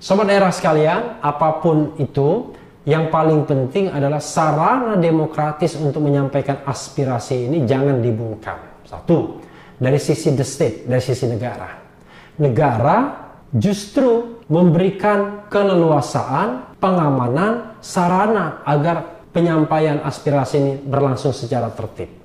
Sobat era sekalian, apa pun itu, yang paling penting adalah sarana demokratis untuk menyampaikan aspirasi ini jangan dibungkam. Satu, dari sisi the state, dari sisi negara. Negara justru memberikan keleluasaan, pengamanan, sarana agar penyampaian aspirasi ini berlangsung secara tertib.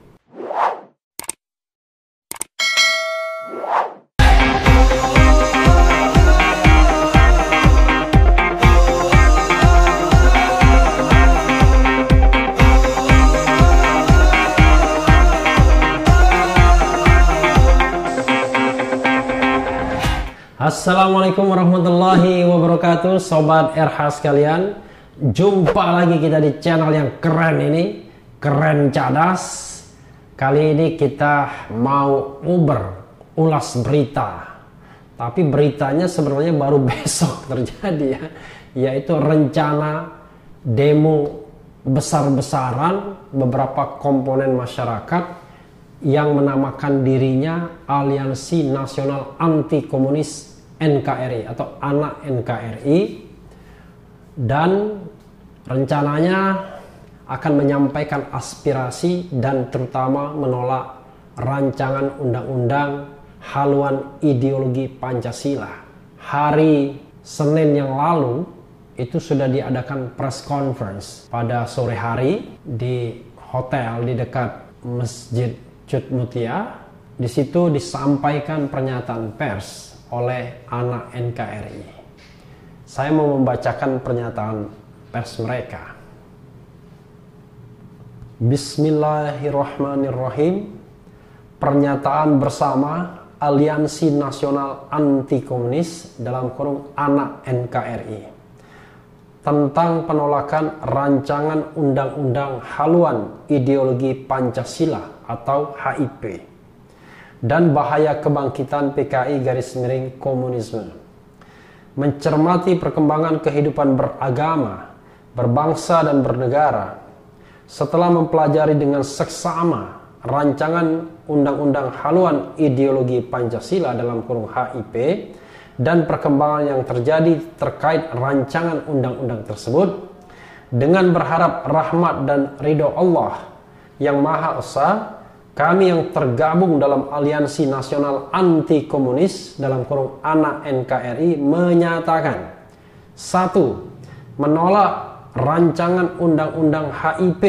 Assalamualaikum warahmatullahi wabarakatuh. Sobat RH sekalian Jumpa lagi kita di channel yang keren ini. Keren cadas. Kali ini kita mau uber Ulas berita. Tapi beritanya sebenarnya baru besok terjadi ya. Yaitu rencana demo besar-besaran Beberapa komponen masyarakat yang menamakan dirinya Aliansi Nasional Anti Komunis NKRI atau anak NKRI dan rencananya akan menyampaikan aspirasi dan terutama menolak rancangan undang-undang haluan ideologi Pancasila. Hari Senin yang lalu itu sudah diadakan press conference pada sore hari di hotel di dekat Masjid Cut Mutia. Di situ disampaikan pernyataan pers oleh anak NKRI. Saya mau membacakan pernyataan pers mereka. Bismillahirrahmanirrahim. Pernyataan bersama Aliansi Nasional Anti Komunis dalam kurung anak NKRI tentang penolakan rancangan undang-undang haluan ideologi Pancasila atau HIP dan bahaya kebangkitan PKI garis miring komunisme. Mencermati perkembangan kehidupan beragama, berbangsa dan bernegara, setelah mempelajari dengan seksama rancangan undang-undang haluan ideologi Pancasila dalam kurung HIP dan perkembangan yang terjadi terkait rancangan undang-undang tersebut, dengan berharap rahmat dan ridho Allah yang Maha Esa kami yang tergabung dalam Aliansi Nasional Anti Komunis dalam kurung anak NKRI menyatakan satu menolak rancangan undang-undang HIP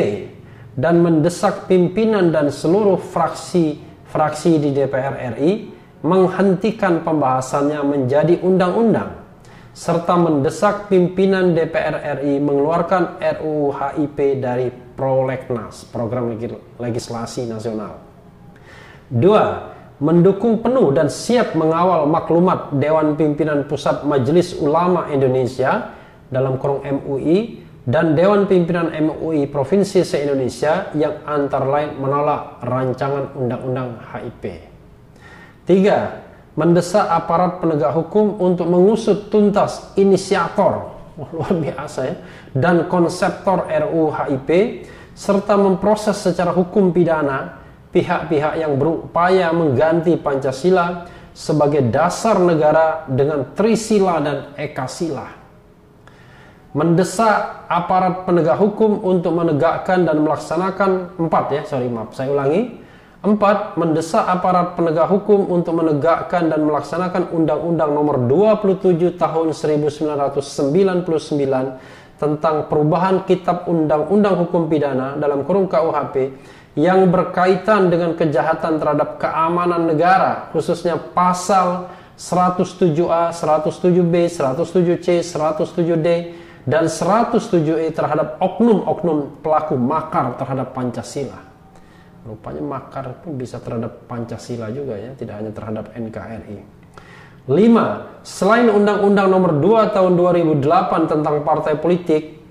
dan mendesak pimpinan dan seluruh fraksi-fraksi di DPR RI menghentikan pembahasannya menjadi undang-undang serta mendesak pimpinan DPR RI mengeluarkan RUU HIP dari Prolegnas, program legislasi nasional. Dua, mendukung penuh dan siap mengawal maklumat Dewan Pimpinan Pusat Majelis Ulama Indonesia dalam kurung MUI dan Dewan Pimpinan MUI Provinsi se-Indonesia yang antara lain menolak rancangan Undang-Undang HIP. Tiga, mendesak aparat penegak hukum untuk mengusut tuntas inisiator luar biasa ya dan konseptor RUU HIP serta memproses secara hukum pidana pihak-pihak yang berupaya mengganti Pancasila sebagai dasar negara dengan Trisila dan Ekasila. Mendesak aparat penegak hukum untuk menegakkan dan melaksanakan empat ya, sorry maaf, saya ulangi. Empat, mendesak aparat penegak hukum untuk menegakkan dan melaksanakan Undang-Undang Nomor 27 Tahun 1999 tentang perubahan Kitab Undang-Undang Hukum Pidana dalam kurung KUHP yang berkaitan dengan kejahatan terhadap keamanan negara, khususnya pasal 107A, 107B, 107C, 107D, dan 107E terhadap oknum-oknum pelaku makar terhadap Pancasila. Rupanya makar itu bisa terhadap Pancasila juga ya, tidak hanya terhadap NKRI. 5. Selain Undang-Undang Nomor 2 Tahun 2008 tentang partai politik,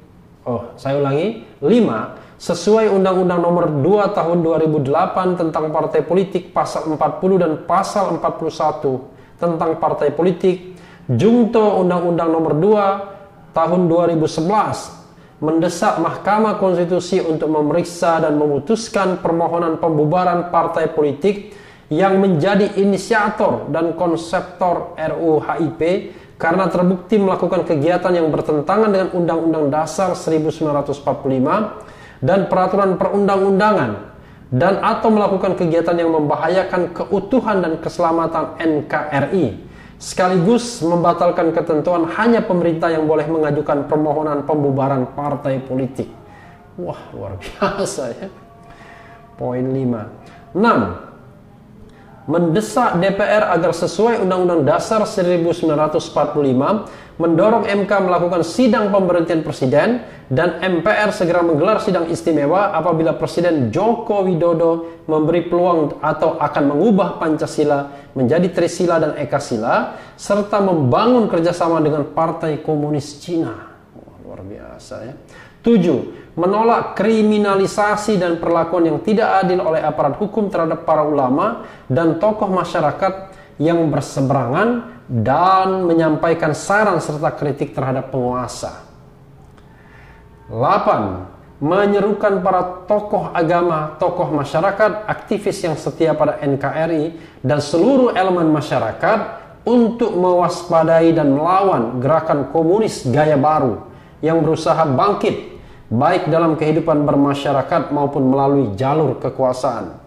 oh, saya ulangi, 5. Sesuai Undang-Undang Nomor 2 Tahun 2008 tentang partai politik pasal 40 dan pasal 41 tentang partai politik, Jungto Undang-Undang Nomor 2 Tahun 2011 mendesak Mahkamah Konstitusi untuk memeriksa dan memutuskan permohonan pembubaran partai politik yang menjadi inisiator dan konseptor RUU HIP karena terbukti melakukan kegiatan yang bertentangan dengan Undang-Undang Dasar 1945 dan peraturan perundang-undangan dan atau melakukan kegiatan yang membahayakan keutuhan dan keselamatan NKRI sekaligus membatalkan ketentuan hanya pemerintah yang boleh mengajukan permohonan pembubaran partai politik. Wah, luar biasa ya. Poin 5. 6 mendesak DPR agar sesuai Undang-Undang Dasar 1945 mendorong MK melakukan sidang pemberhentian presiden dan MPR segera menggelar sidang istimewa apabila Presiden Joko Widodo memberi peluang atau akan mengubah Pancasila menjadi Trisila dan Ekasila serta membangun kerjasama dengan Partai Komunis Cina. luar biasa ya. 7. Menolak kriminalisasi dan perlakuan yang tidak adil oleh aparat hukum terhadap para ulama dan tokoh masyarakat yang berseberangan dan menyampaikan saran serta kritik terhadap penguasa. 8. Menyerukan para tokoh agama, tokoh masyarakat, aktivis yang setia pada NKRI dan seluruh elemen masyarakat untuk mewaspadai dan melawan gerakan komunis gaya baru yang berusaha bangkit baik dalam kehidupan bermasyarakat maupun melalui jalur kekuasaan.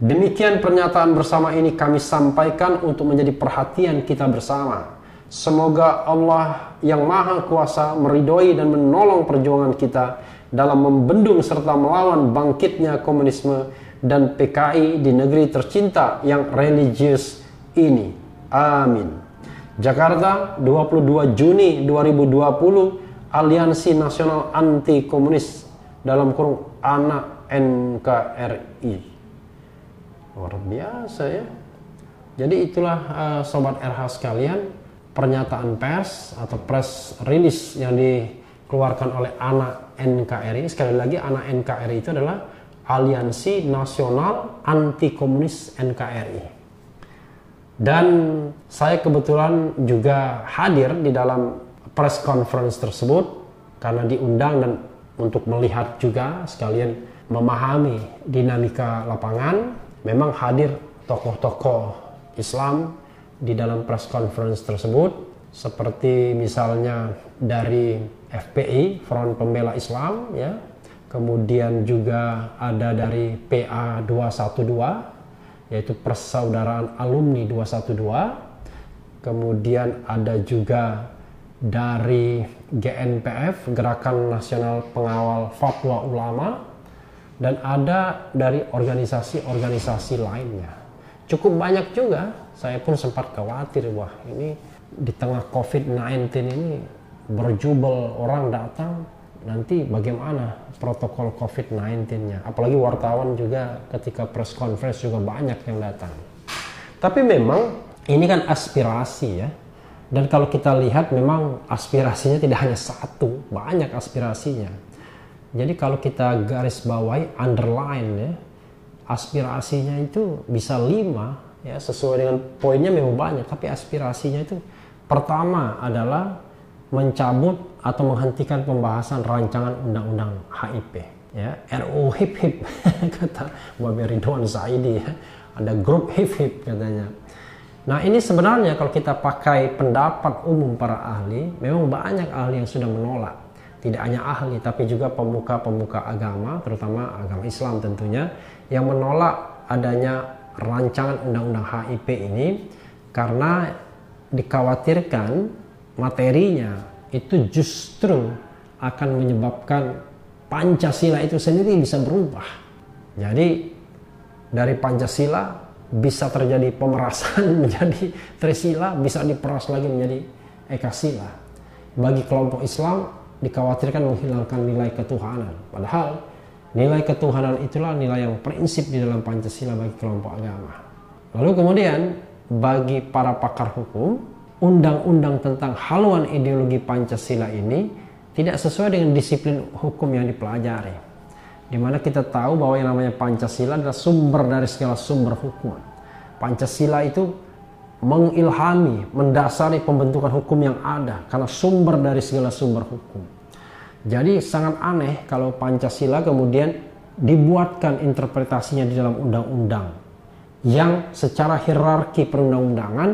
Demikian pernyataan bersama ini kami sampaikan untuk menjadi perhatian kita bersama. Semoga Allah yang Maha Kuasa meridhoi dan menolong perjuangan kita dalam membendung serta melawan bangkitnya komunisme dan PKI di negeri tercinta yang religius ini. Amin. Jakarta, 22 Juni 2020 Aliansi Nasional Anti Komunis dalam kurung anak NKRI. Luar biasa ya. Jadi itulah uh, sobat RH sekalian pernyataan pers atau press release yang dikeluarkan oleh anak NKRI. Sekali lagi anak NKRI itu adalah Aliansi Nasional Anti Komunis NKRI. Dan saya kebetulan juga hadir di dalam press conference tersebut karena diundang dan untuk melihat juga sekalian memahami dinamika lapangan memang hadir tokoh-tokoh Islam di dalam press conference tersebut seperti misalnya dari FPI Front Pembela Islam ya. Kemudian juga ada dari PA 212 yaitu Persaudaraan Alumni 212 kemudian ada juga dari GNPF Gerakan Nasional Pengawal Fatwa Ulama dan ada dari organisasi-organisasi lainnya. Cukup banyak juga. Saya pun sempat khawatir wah ini di tengah COVID-19 ini berjubel orang datang nanti bagaimana protokol COVID-19-nya. Apalagi wartawan juga ketika press conference juga banyak yang datang. Tapi memang ini kan aspirasi ya dan kalau kita lihat memang aspirasinya tidak hanya satu, banyak aspirasinya. Jadi kalau kita garis bawahi underline ya, aspirasinya itu bisa lima ya sesuai dengan poinnya memang banyak, tapi aspirasinya itu pertama adalah mencabut atau menghentikan pembahasan rancangan undang-undang HIP ya. RUU HIP HIP kata Bapak Ridwan Zaidi ya. Ada grup HIP HIP katanya Nah ini sebenarnya kalau kita pakai pendapat umum para ahli, memang banyak ahli yang sudah menolak. Tidak hanya ahli, tapi juga pemuka-pemuka agama, terutama agama Islam tentunya, yang menolak adanya rancangan undang-undang HIP ini karena dikhawatirkan materinya itu justru akan menyebabkan Pancasila itu sendiri bisa berubah. Jadi dari Pancasila bisa terjadi pemerasan menjadi Trisila, bisa diperas lagi menjadi Ekasila. Bagi kelompok Islam dikhawatirkan menghilangkan nilai ketuhanan. Padahal nilai ketuhanan itulah nilai yang prinsip di dalam Pancasila bagi kelompok agama. Lalu kemudian bagi para pakar hukum, undang-undang tentang haluan ideologi Pancasila ini tidak sesuai dengan disiplin hukum yang dipelajari di mana kita tahu bahwa yang namanya Pancasila adalah sumber dari segala sumber hukum. Pancasila itu mengilhami, mendasari pembentukan hukum yang ada karena sumber dari segala sumber hukum. Jadi sangat aneh kalau Pancasila kemudian dibuatkan interpretasinya di dalam undang-undang yang secara hierarki perundang-undangan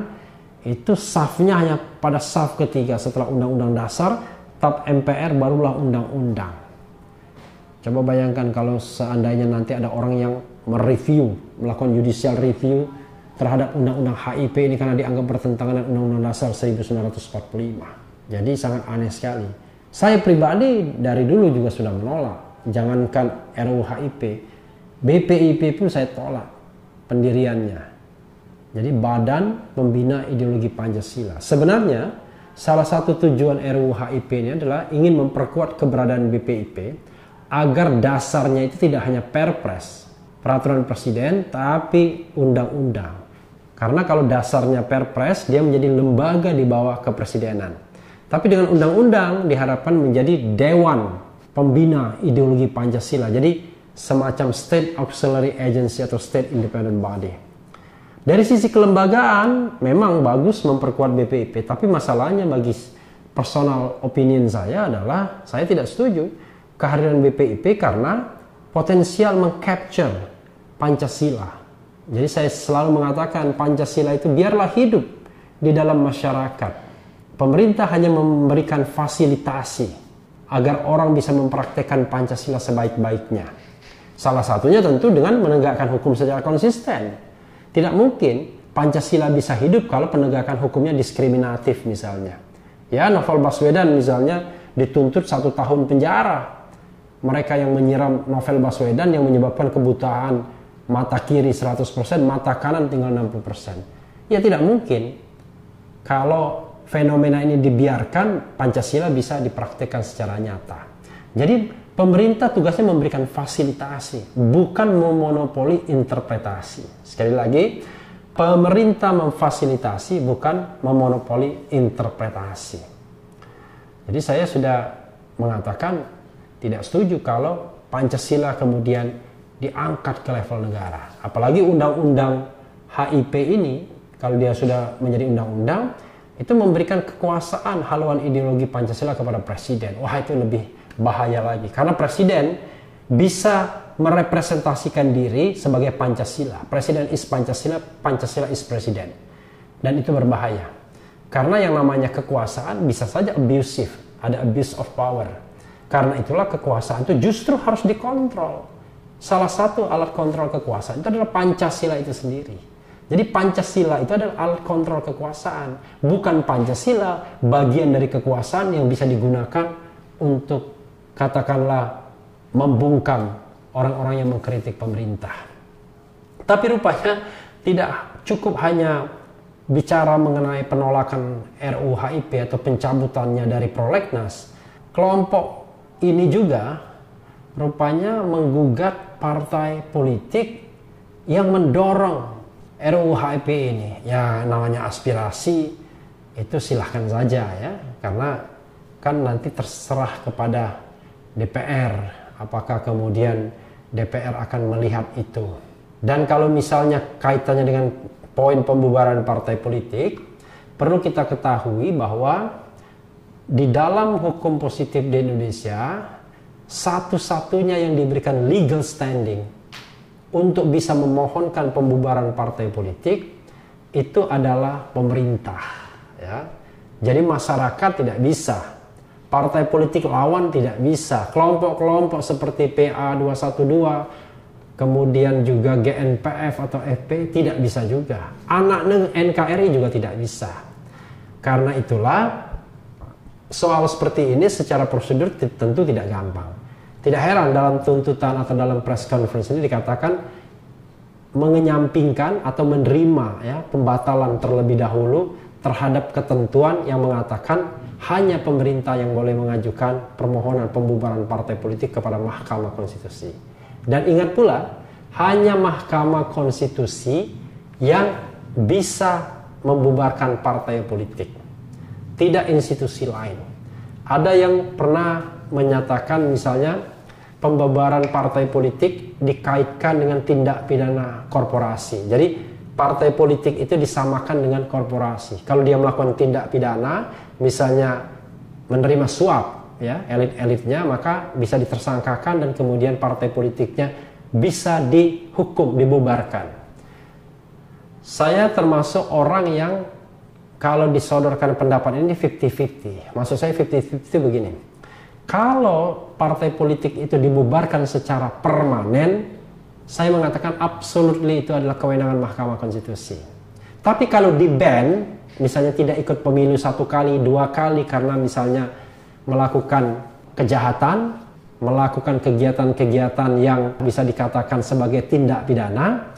itu safnya hanya pada saf ketiga setelah undang-undang dasar, tap MPR barulah undang-undang. Coba bayangkan kalau seandainya nanti ada orang yang mereview, melakukan judicial review terhadap undang-undang HIP ini karena dianggap bertentangan dengan undang-undang dasar 1945. Jadi sangat aneh sekali. Saya pribadi dari dulu juga sudah menolak. Jangankan RUU HIP, BPIP pun saya tolak pendiriannya. Jadi Badan Pembina Ideologi Pancasila. Sebenarnya salah satu tujuan RUU HIP ini adalah ingin memperkuat keberadaan BPIP agar dasarnya itu tidak hanya perpres, peraturan presiden, tapi undang-undang. Karena kalau dasarnya perpres, dia menjadi lembaga di bawah kepresidenan. Tapi dengan undang-undang diharapkan menjadi dewan pembina ideologi Pancasila. Jadi semacam state auxiliary agency atau state independent body. Dari sisi kelembagaan memang bagus memperkuat BPIP, tapi masalahnya bagi personal opinion saya adalah saya tidak setuju kehadiran BPIP karena potensial mengcapture Pancasila jadi saya selalu mengatakan Pancasila itu biarlah hidup di dalam masyarakat. Pemerintah hanya memberikan fasilitasi agar orang bisa mempraktekkan Pancasila sebaik-baiknya. Salah satunya tentu dengan menegakkan hukum secara konsisten. Tidak mungkin Pancasila bisa hidup kalau penegakan hukumnya diskriminatif misalnya. Ya, Novel Baswedan misalnya dituntut satu tahun penjara. Mereka yang menyiram Novel Baswedan yang menyebabkan kebutaan mata kiri 100%, mata kanan tinggal 60%. Ya tidak mungkin kalau fenomena ini dibiarkan Pancasila bisa dipraktekkan secara nyata. Jadi pemerintah tugasnya memberikan fasilitasi, bukan memonopoli interpretasi. Sekali lagi, pemerintah memfasilitasi bukan memonopoli interpretasi. Jadi saya sudah mengatakan tidak setuju kalau Pancasila kemudian diangkat ke level negara. Apalagi undang-undang HIP ini, kalau dia sudah menjadi undang-undang, itu memberikan kekuasaan haluan ideologi Pancasila kepada presiden. Wah itu lebih bahaya lagi. Karena presiden bisa merepresentasikan diri sebagai Pancasila. Presiden is Pancasila, Pancasila is presiden. Dan itu berbahaya. Karena yang namanya kekuasaan bisa saja abusive, ada abuse of power. Karena itulah kekuasaan itu justru harus dikontrol salah satu alat kontrol kekuasaan itu adalah Pancasila itu sendiri. Jadi Pancasila itu adalah alat kontrol kekuasaan, bukan Pancasila bagian dari kekuasaan yang bisa digunakan untuk katakanlah membungkam orang-orang yang mengkritik pemerintah. Tapi rupanya tidak cukup hanya bicara mengenai penolakan RUU HIP atau pencabutannya dari prolegnas. Kelompok ini juga rupanya menggugat partai politik yang mendorong RUU HIP ini. Ya namanya aspirasi itu silahkan saja ya, karena kan nanti terserah kepada DPR apakah kemudian DPR akan melihat itu. Dan kalau misalnya kaitannya dengan poin pembubaran partai politik, perlu kita ketahui bahwa di dalam hukum positif di Indonesia satu-satunya yang diberikan legal standing untuk bisa memohonkan pembubaran partai politik itu adalah pemerintah ya. Jadi masyarakat tidak bisa. Partai politik lawan tidak bisa. Kelompok-kelompok seperti PA 212 kemudian juga GNPF atau FP tidak bisa juga. Anak NKRI juga tidak bisa. Karena itulah soal seperti ini secara prosedur tentu tidak gampang. Tidak heran dalam tuntutan atau dalam press conference ini dikatakan mengenyampingkan atau menerima ya pembatalan terlebih dahulu terhadap ketentuan yang mengatakan hanya pemerintah yang boleh mengajukan permohonan pembubaran partai politik kepada Mahkamah Konstitusi. Dan ingat pula, hanya Mahkamah Konstitusi yang bisa membubarkan partai politik. Tidak institusi lain. Ada yang pernah menyatakan misalnya pembubaran partai politik dikaitkan dengan tindak pidana korporasi. Jadi partai politik itu disamakan dengan korporasi. Kalau dia melakukan tindak pidana, misalnya menerima suap ya elit-elitnya, maka bisa ditersangkakan dan kemudian partai politiknya bisa dihukum, dibubarkan. Saya termasuk orang yang kalau disodorkan pendapat ini 50-50. Maksud saya 50-50 itu begini. Kalau partai politik itu dibubarkan secara permanen, saya mengatakan absolutely itu adalah kewenangan Mahkamah Konstitusi. Tapi kalau di ban, misalnya tidak ikut pemilu satu kali, dua kali karena misalnya melakukan kejahatan, melakukan kegiatan-kegiatan yang bisa dikatakan sebagai tindak pidana,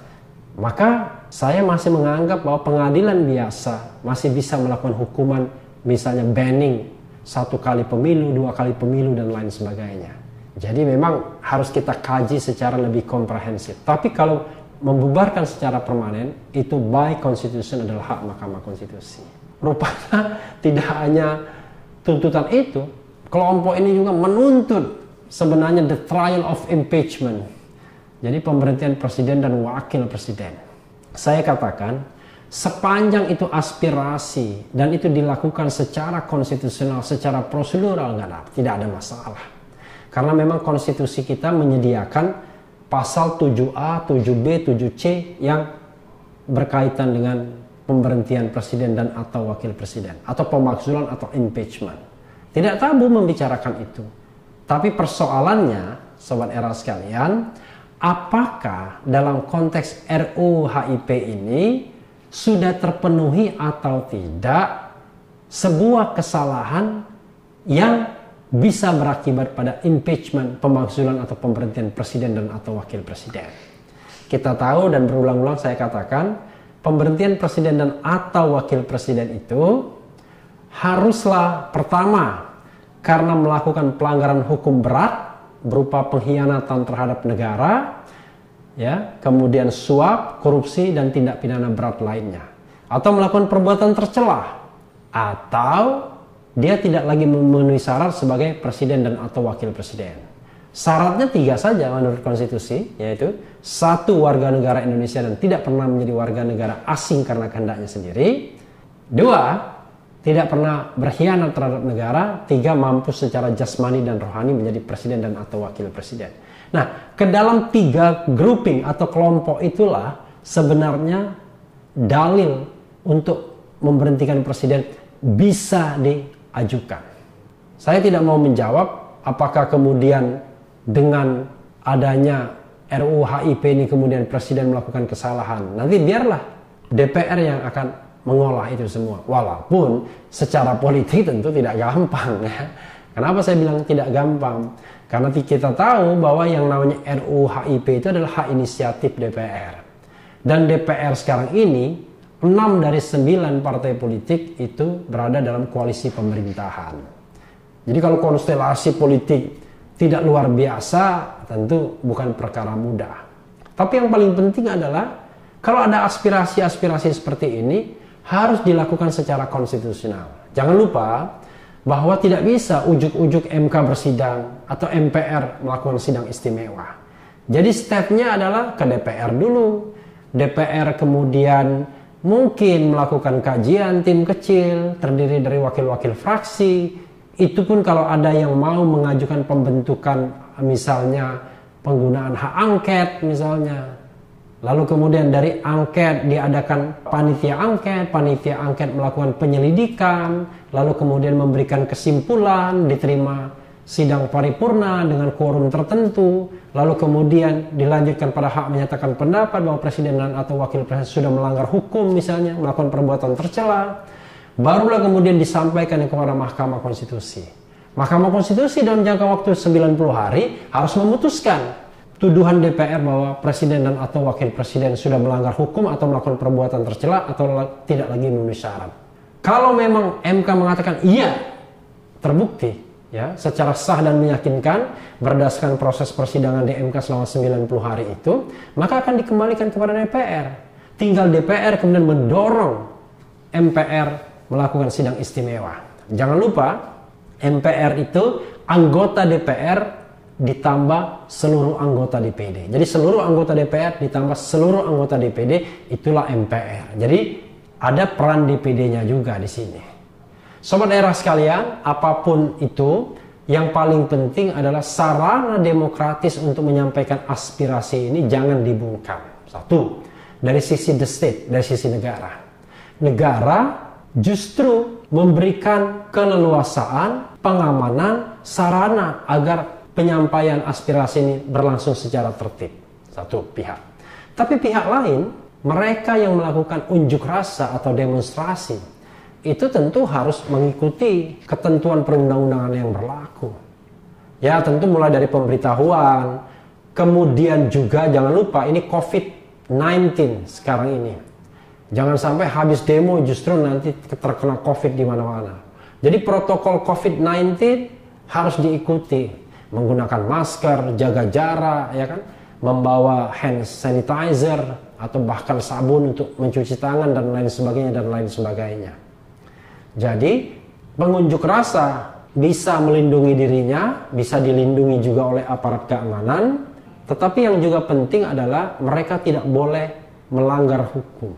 maka saya masih menganggap bahwa pengadilan biasa masih bisa melakukan hukuman misalnya banning satu kali pemilu, dua kali pemilu dan lain sebagainya. Jadi memang harus kita kaji secara lebih komprehensif. Tapi kalau membubarkan secara permanen itu by constitution adalah hak Mahkamah Konstitusi. Rupanya tidak hanya tuntutan itu, kelompok ini juga menuntut sebenarnya the trial of impeachment. Jadi pemberhentian presiden dan wakil presiden. Saya katakan sepanjang itu aspirasi dan itu dilakukan secara konstitusional, secara prosedural nggak ada, tidak ada masalah. Karena memang konstitusi kita menyediakan pasal 7A, 7B, 7C yang berkaitan dengan pemberhentian presiden dan atau wakil presiden atau pemakzulan atau impeachment. Tidak tabu membicarakan itu. Tapi persoalannya, sobat era sekalian, apakah dalam konteks RUU HIP ini sudah terpenuhi atau tidak sebuah kesalahan yang bisa berakibat pada impeachment, pemakzulan atau pemberhentian presiden dan atau wakil presiden. Kita tahu dan berulang-ulang saya katakan, pemberhentian presiden dan atau wakil presiden itu haruslah pertama karena melakukan pelanggaran hukum berat berupa pengkhianatan terhadap negara ya, kemudian suap, korupsi dan tindak pidana berat lainnya, atau melakukan perbuatan tercela, atau dia tidak lagi memenuhi syarat sebagai presiden dan atau wakil presiden. Syaratnya tiga saja menurut konstitusi, yaitu satu warga negara Indonesia dan tidak pernah menjadi warga negara asing karena kehendaknya sendiri. Dua, tidak pernah berkhianat terhadap negara. Tiga, mampu secara jasmani dan rohani menjadi presiden dan atau wakil presiden. Nah, ke dalam tiga grouping atau kelompok itulah sebenarnya dalil untuk memberhentikan presiden bisa diajukan. Saya tidak mau menjawab apakah kemudian dengan adanya RUU ini kemudian presiden melakukan kesalahan. Nanti biarlah DPR yang akan mengolah itu semua. Walaupun secara politik tentu tidak gampang ya. Kenapa saya bilang tidak gampang? Karena kita tahu bahwa yang namanya RUU HIP itu adalah hak inisiatif DPR. Dan DPR sekarang ini, 6 dari 9 partai politik itu berada dalam koalisi pemerintahan. Jadi kalau konstelasi politik tidak luar biasa, tentu bukan perkara mudah. Tapi yang paling penting adalah kalau ada aspirasi-aspirasi seperti ini harus dilakukan secara konstitusional. Jangan lupa bahwa tidak bisa ujuk-ujuk MK bersidang atau MPR melakukan sidang istimewa. Jadi stepnya adalah ke DPR dulu. DPR kemudian mungkin melakukan kajian tim kecil terdiri dari wakil-wakil fraksi. Itu pun kalau ada yang mau mengajukan pembentukan misalnya penggunaan hak angket misalnya Lalu kemudian dari angket diadakan panitia angket, panitia angket melakukan penyelidikan, lalu kemudian memberikan kesimpulan, diterima sidang paripurna dengan quorum tertentu, lalu kemudian dilanjutkan pada hak menyatakan pendapat bahwa presiden dan atau wakil presiden sudah melanggar hukum misalnya, melakukan perbuatan tercela, barulah kemudian disampaikan kepada Mahkamah Konstitusi. Mahkamah Konstitusi dalam jangka waktu 90 hari harus memutuskan tuduhan DPR bahwa presiden dan atau wakil presiden sudah melanggar hukum atau melakukan perbuatan tercela atau tidak lagi memenuhi syarat. Kalau memang MK mengatakan iya terbukti ya secara sah dan meyakinkan berdasarkan proses persidangan di MK selama 90 hari itu, maka akan dikembalikan kepada DPR. Tinggal DPR kemudian mendorong MPR melakukan sidang istimewa. Jangan lupa MPR itu anggota DPR ditambah seluruh anggota DPD. Jadi seluruh anggota DPR ditambah seluruh anggota DPD itulah MPR. Jadi ada peran DPD-nya juga di sini. Sobat daerah sekalian, apa pun itu, yang paling penting adalah sarana demokratis untuk menyampaikan aspirasi ini jangan dibungkam. Satu, dari sisi the state, dari sisi negara. Negara justru memberikan keleluasaan, pengamanan, sarana agar penyampaian aspirasi ini berlangsung secara tertib. Satu pihak. Tapi pihak lain, mereka yang melakukan unjuk rasa atau demonstrasi, itu tentu harus mengikuti ketentuan perundang-undangan yang berlaku. Ya tentu mulai dari pemberitahuan, kemudian juga jangan lupa ini COVID-19 sekarang ini. Jangan sampai habis demo justru nanti terkena COVID di mana-mana. Jadi protokol COVID-19 harus diikuti. Menggunakan masker, jaga jarak, ya kan? Membawa hand sanitizer atau bahkan sabun untuk mencuci tangan dan lain sebagainya dan lain sebagainya. Jadi pengunjuk rasa bisa melindungi dirinya, bisa dilindungi juga oleh aparat keamanan, tetapi yang juga penting adalah mereka tidak boleh melanggar hukum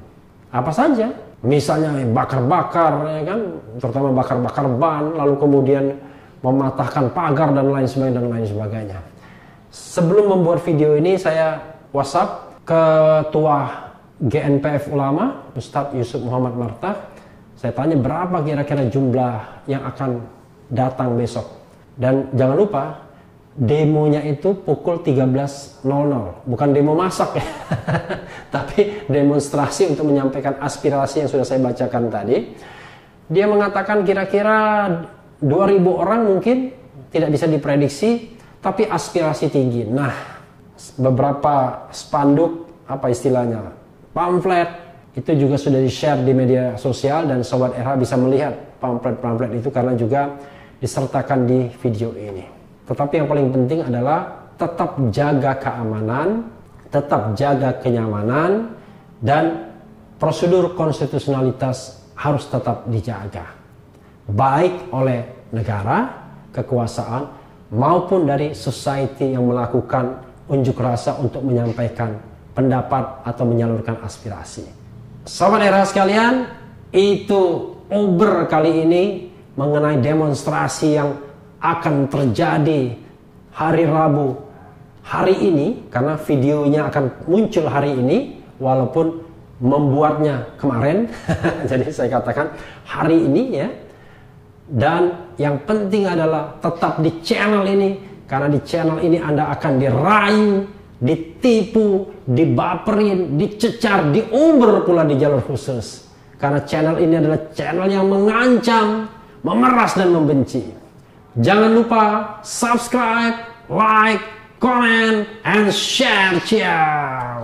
apa saja misalnya bakar-bakar ya kan terutama bakar-bakar ban lalu kemudian mematahkan pagar dan lain sebagainya dan lain sebagainya. Sebelum membuat video ini saya WhatsApp ketua GNPF Ulama Ustadz Yusuf Muhammad Martah. Saya tanya berapa kira-kira jumlah yang akan datang besok? Dan jangan lupa demonya itu pukul 13.00 bukan demo masak ya tapi demonstrasi untuk menyampaikan aspirasi yang sudah saya bacakan tadi. Dia mengatakan kira-kira 2000 orang mungkin tidak bisa diprediksi tapi aspirasi tinggi nah beberapa spanduk apa istilahnya pamflet itu juga sudah di-share di media sosial dan Sobat Era bisa melihat pamflet-pamflet itu karena juga disertakan di video ini tetapi yang paling penting adalah tetap jaga keamanan, tetap jaga kenyamanan, dan prosedur konstitusionalitas harus tetap dijaga. Baik oleh negara, kekuasaan, maupun dari society yang melakukan unjuk rasa untuk menyampaikan pendapat atau menyalurkan aspirasi. Sobat era sekalian, itu Uber kali ini mengenai demonstrasi yang akan terjadi hari Rabu hari ini karena videonya akan muncul hari ini walaupun membuatnya kemarin jadi saya katakan hari ini ya dan yang penting adalah tetap di channel ini karena di channel ini Anda akan dirayu, ditipu, dibaperin, dicecar, diuber pula di jalur khusus. Karena channel ini adalah channel yang mengancam, memeras dan membenci. Jangan lupa subscribe, like, comment, and share. Ciao.